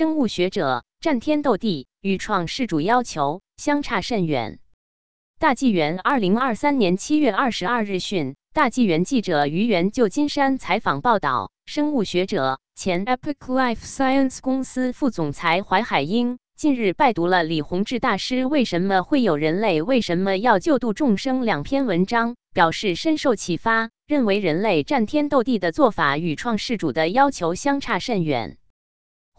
生物学者战天斗地，与创世主要求相差甚远。大纪元二零二三年七月二十二日讯，大纪元记者于原旧金山采访报道，生物学者前 Epic Life Science 公司副总裁怀海英近日拜读了李洪志大师《为什么会有人类？为什么要救度众生》两篇文章，表示深受启发，认为人类战天斗地的做法与创世主的要求相差甚远。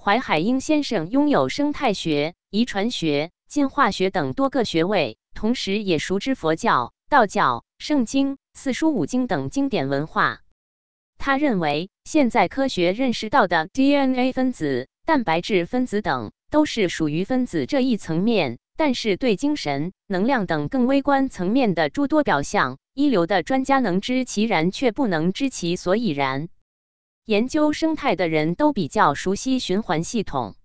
淮海英先生拥有生态学、遗传学、进化学等多个学位。同时，也熟知佛教、道教、圣经、四书五经等经典文化。他认为，现在科学认识到的 DNA 分子、蛋白质分子等，都是属于分子这一层面；但是，对精神、能量等更微观层面的诸多表象，一流的专家能知其然，却不能知其所以然。研究生态的人都比较熟悉循环系统。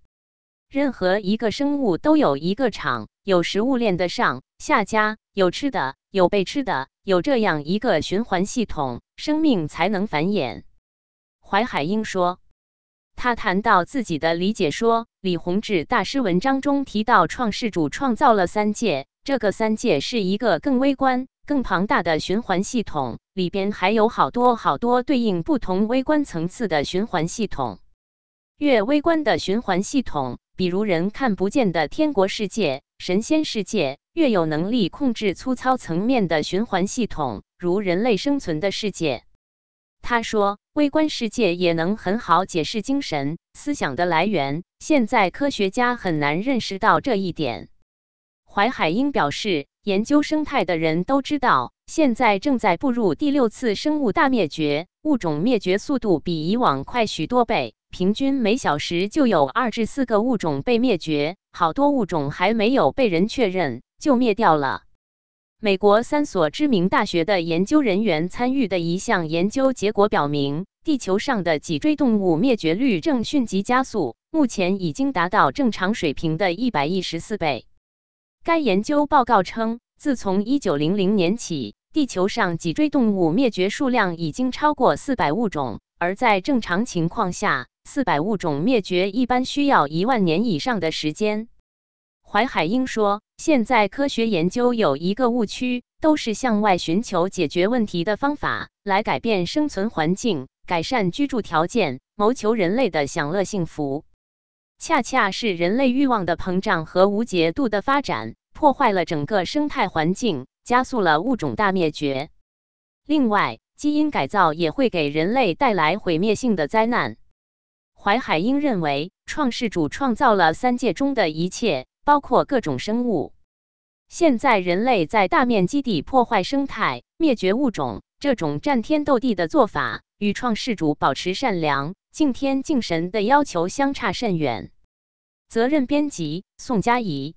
任何一个生物都有一个场，有食物链的上下家，有吃的，有被吃的，有这样一个循环系统，生命才能繁衍。怀海英说，他谈到自己的理解说，李洪志大师文章中提到，创世主创造了三界，这个三界是一个更微观、更庞大的循环系统，里边还有好多好多对应不同微观层次的循环系统，越微观的循环系统。比如人看不见的天国世界、神仙世界，越有能力控制粗糙层面的循环系统，如人类生存的世界。他说，微观世界也能很好解释精神思想的来源，现在科学家很难认识到这一点。怀海英表示，研究生态的人都知道，现在正在步入第六次生物大灭绝，物种灭绝速度比以往快许多倍。平均每小时就有二至四个物种被灭绝，好多物种还没有被人确认就灭掉了。美国三所知名大学的研究人员参与的一项研究结果表明，地球上的脊椎动物灭绝率正迅疾加速，目前已经达到正常水平的一百一十四倍。该研究报告称，自从一九零零年起，地球上脊椎动物灭绝数量已经超过四百物种，而在正常情况下。四百物种灭绝一般需要一万年以上的时间。怀海英说：“现在科学研究有一个误区，都是向外寻求解决问题的方法，来改变生存环境、改善居住条件，谋求人类的享乐幸福。恰恰是人类欲望的膨胀和无节度的发展，破坏了整个生态环境，加速了物种大灭绝。另外，基因改造也会给人类带来毁灭性的灾难。”怀海英认为，创世主创造了三界中的一切，包括各种生物。现在人类在大面积地破坏生态、灭绝物种，这种战天斗地的做法，与创世主保持善良、敬天敬神的要求相差甚远。责任编辑：宋佳怡。